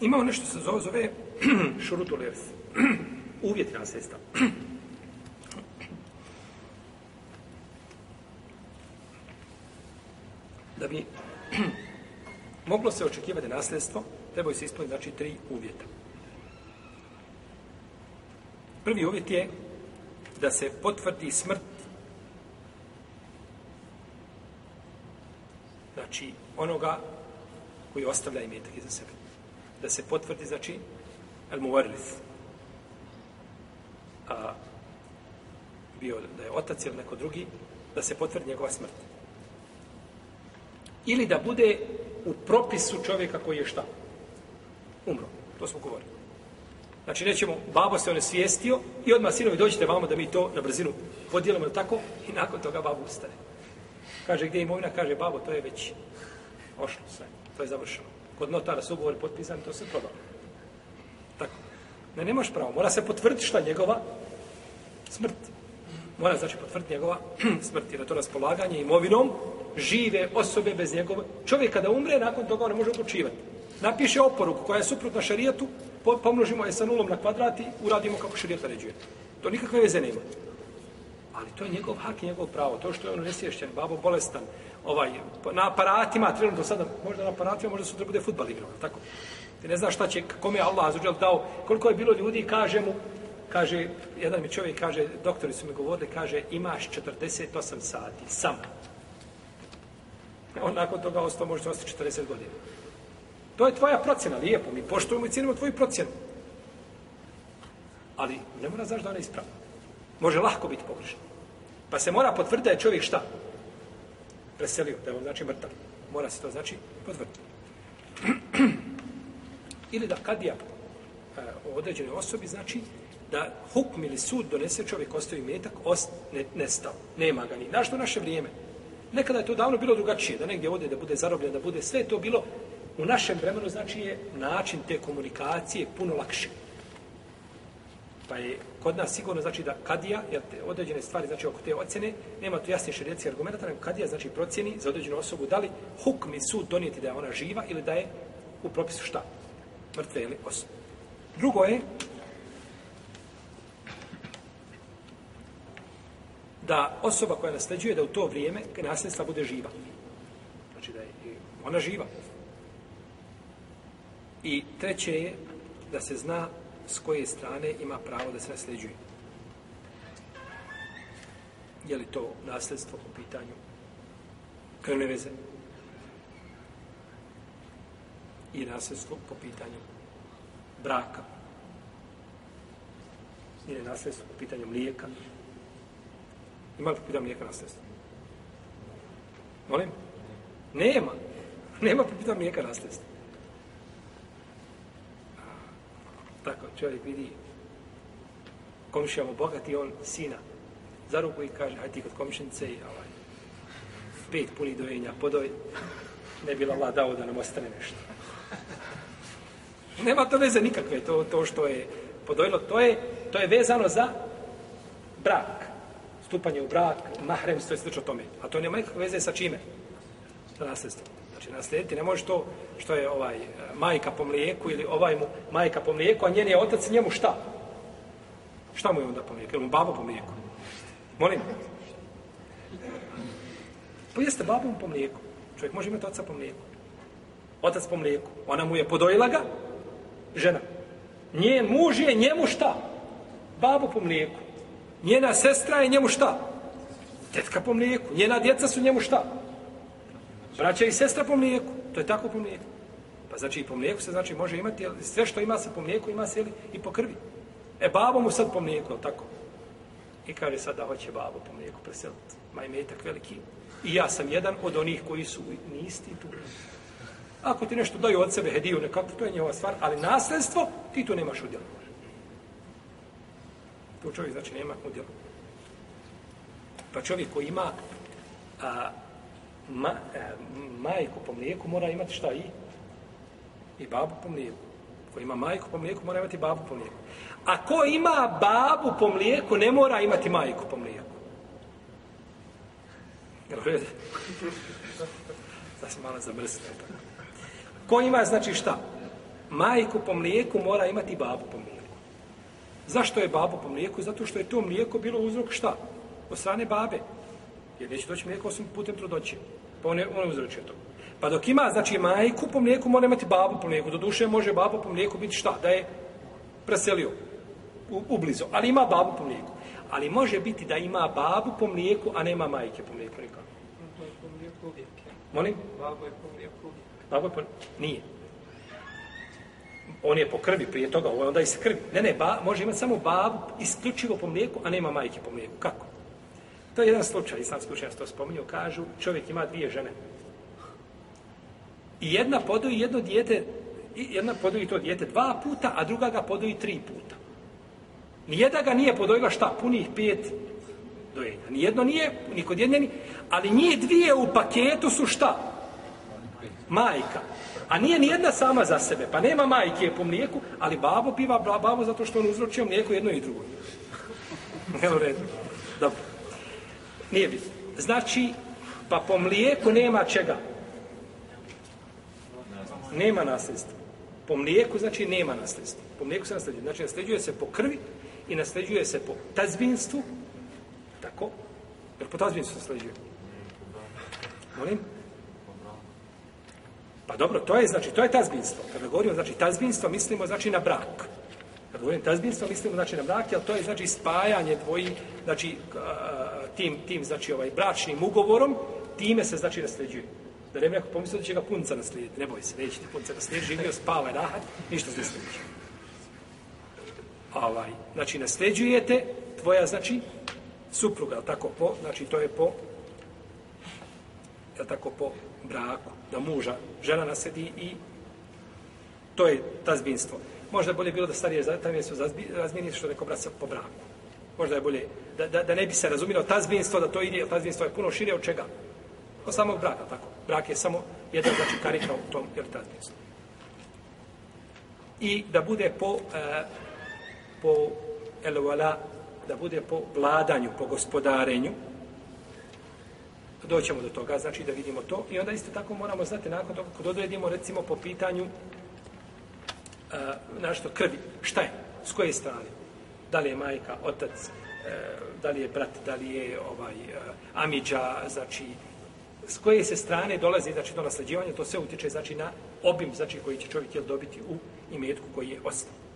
imao nešto se zove, zove šurutu levs. Uvjetna sesta. da bi moglo se očekivati nasljedstvo, trebaju se ispuniti znači tri uvjeta. Prvi uvjet je da se potvrdi smrt znači onoga koji ostavlja imetak iza sebe da se potvrdi, znači, El Muwarif. A, bio da je otac ili neko drugi, da se potvrdi njegova smrt. Ili da bude u propisu čovjeka koji je šta? Umro. To smo govorili. Znači, nećemo, babo se on je svijestio i odmah sinovi dođite vamo da mi to na brzinu podijelimo ili tako i nakon toga babo ustane. Kaže, gdje je imovina? Kaže, babo, to je već ošlo sve. To je završeno kod notara su ugovori potpisani, to se prodalo. Tako. Ne, nemaš pravo. Mora se potvrditi šta njegova smrt. Mora znači potvrditi njegova smrt, jer je to raspolaganje imovinom žive osobe bez njegove. Čovjek kada umre, nakon toga on ne može odlučivati. Napiše oporuku koja je suprotna šarijetu, pomnožimo je sa nulom na kvadrati, uradimo kako šarijeta ređuje. To nikakve veze ne ima. Ali to je njegov hak i njegov pravo. To što je on nesvješćen, babo bolestan, ovaj, na aparatima, trenutno sada, možda na aparatima, možda sutra bude futbal igrao, tako? Ti ne znaš šta će, kome je Allah azuđel dao, koliko je bilo ljudi, kaže mu, kaže, jedan mi čovjek kaže, doktori su mi govorili, kaže, imaš 48 sati, sam. On nakon toga ostao možda ostati 40 godina. To je tvoja procjena, lijepo, mi poštujemo i cijenimo tvoju procjenu. Ali ne mora znaš da ona je ispravna. Može lahko biti pogrešan. Pa se mora potvrditi da je čovjek šta? Preselio, da je on znači mrtav. Mora se to znači potvrditi. ili da kad ja e, eh, o određenoj osobi, znači da hukm ili sud donese čovjek ostavi metak, ost, ne, nestao. Nema ga ni. Znaš to naše vrijeme? Nekada je to davno bilo drugačije, da negdje ode, da bude zarobljen, da bude sve to bilo. U našem vremenu, znači, je način te komunikacije puno lakše. Pa je kod nas sigurno znači da kadija, jer te određene stvari znači oko te ocjene, nema tu jasnije šerijetske argumenta, nego kadija znači procjeni za određenu osobu da li hukmi sud donijeti da je ona živa ili da je u propisu šta? Mrtve ili osobe. Drugo je da osoba koja nasleđuje da u to vrijeme nasljedstva bude živa. Znači da je ona živa. I treće je da se zna s koje strane ima pravo da se nasljeđuje. Je li to nasljedstvo po pitanju krvne veze? I nasljedstvo po pitanju braka? Ili nasljedstvo po pitanju mlijeka? Ima li po pitanju mlijeka nasljedstvo? Molim? Nema. Nema po pitanju mlijeka nasljedstvo. čovjek vidi komšija mu bogat i on sina za ruku i kaže, hajde ti kod komšince i ovaj, pet puni dojenja podoj, ne bi Allah dao da nam ostane nešto. Nema to veze nikakve, to, to što je podojilo, to je, to je vezano za brak, stupanje u brak, mahrem, to je slično tome. A to nema nikakve veze sa čime? Sa nasledstvom. Znači, naslijediti ne može to što je ovaj e, majka po mlijeku ili ovaj mu majka po mlijeku, a njen je otac njemu šta? Šta mu je onda po mlijeku? Ili mu babo po mlijeku? Molim? Pojeste pa babom po mlijeku. Čovjek može imati oca po mlijeku. Otac po mlijeku. Ona mu je podojila ga, žena. Njen muž je njemu šta? Babo po mlijeku. Njena sestra je njemu šta? Tetka po mlijeku. Njena djeca su njemu šta? Šta? Braća i sestra po mlijeku, to je tako po mlijeku. Pa znači i po mlijeku se znači može imati, ali sve što ima se po mlijeku ima se ili, i po krvi. E babo mu sad po mlijeku, ali tako? I kaže sad da hoće babo po mlijeku preseliti. Maj metak veliki. I ja sam jedan od onih koji su nisti tu. Ako ti nešto daju od sebe hediju nekako, to je njeva stvar, ali nasledstvo, ti tu nemaš udjela. To čovjek znači nema udjela. Pa čovjek koji ima a, ma, e, majku po mlijeku mora imati šta i? I babu po mlijeku. Ko ima majku po mlijeku mora imati babu po mlijeku. A ko ima babu po mlijeku ne mora imati majku po mlijeku. Sada se malo zamrzite. Ko ima znači šta? Majku po mlijeku mora imati babu po mlijeku. Zašto je babu po mlijeku? Zato što je to mlijeko bilo uzrok šta? Od strane babe jer neće doći mlijeko osim putem trudoće. Pa on, je, on uzročio to. Pa dok ima, znači, majku po mlijeku, mora imati babu po mlijeku. Do duše može baba po mlijeku biti šta? Da je preselio u, ublizo. Ali ima babu po mlijeku. Ali može biti da ima babu po mlijeku, a nema majke po mlijeku nikako. Babu je po mlijeku uvijek. Molim? Babu je po mlijeku uvijek. Babu je po Nije. On je po krvi prije toga, onda i se krvi. Ne, ne, ba, može imati samo babu isključivo po mlijeku, a nema majke po mlijeku. Kako? Kako? To je jedan slučaj, islamski učenjaci to spominju, kažu, čovjek ima dvije žene. I jedna podoji jedno dijete, jedna podoji to dijete dva puta, a druga ga podoji tri puta. Nijeda ga nije podojila šta, punih pet dojenja. Nijedno nije, niko jedne nije, ali nije dvije u paketu su šta? Majka. A nije ni jedna sama za sebe, pa nema majke po mlijeku, ali babo piva babo zato što on uzročio mlijeko jedno i drugo. Ne u redu. Dobro. Nije bit. Znači, pa po mlijeku nema čega. Nema nasljedstva. Po mlijeku znači nema nasljedstva. Po mlijeku se nasljeđuje. Znači, nasljeđuje se po krvi i nasljeđuje se po tazbinstvu. Tako? Jer po tazbinstvu se nasljeđuje. Molim? Pa dobro, to je znači to je tazbinstvo. Kada govorimo znači tazbinstvo, mislimo znači na brak. Kada govorimo tazbinstvo, mislimo znači na brak, jer to je znači spajanje dvoji, znači uh, tim, tim znači, ovaj, bračnim ugovorom, time se, znači, nasljeđuje. Da ne bi neko pomislio da će ga punca naslijediti. Ne boj se, nećete punca naslijediti, živio, spava, rahat, ništa se nasljeđuje. Ovaj, znači, nasljeđujete tvoja, znači, supruga, tako, po, znači, to je po, je tako, po braku, da muža, žena nasledi i to je tazbinstvo. Možda bolje bilo da starije tazbinstvo razmijeniti što neko brat po braku možda je bolje, da, da, da ne bi se razumilo tazbinstvo, da to ide, jer tazbinstvo je puno šire od čega? Od samog braka, tako. Brak je samo jedna, znači, karika u tom, jer tazbinstvo. I da bude po, e, po elevala, da bude po vladanju, po gospodarenju, doćemo do toga, znači da vidimo to. I onda isto tako moramo znati, nakon toga, kod odredimo, recimo, po pitanju e, našto krvi, šta je, s koje strane, da li je majka, otac, e, da li je brat, da li je ovaj, e, amiđa, znači, s koje se strane dolazi, znači, do nasleđivanja, to sve utječe, znači, na obim, znači, koji će čovjek jel, dobiti u imetku koji je ostao.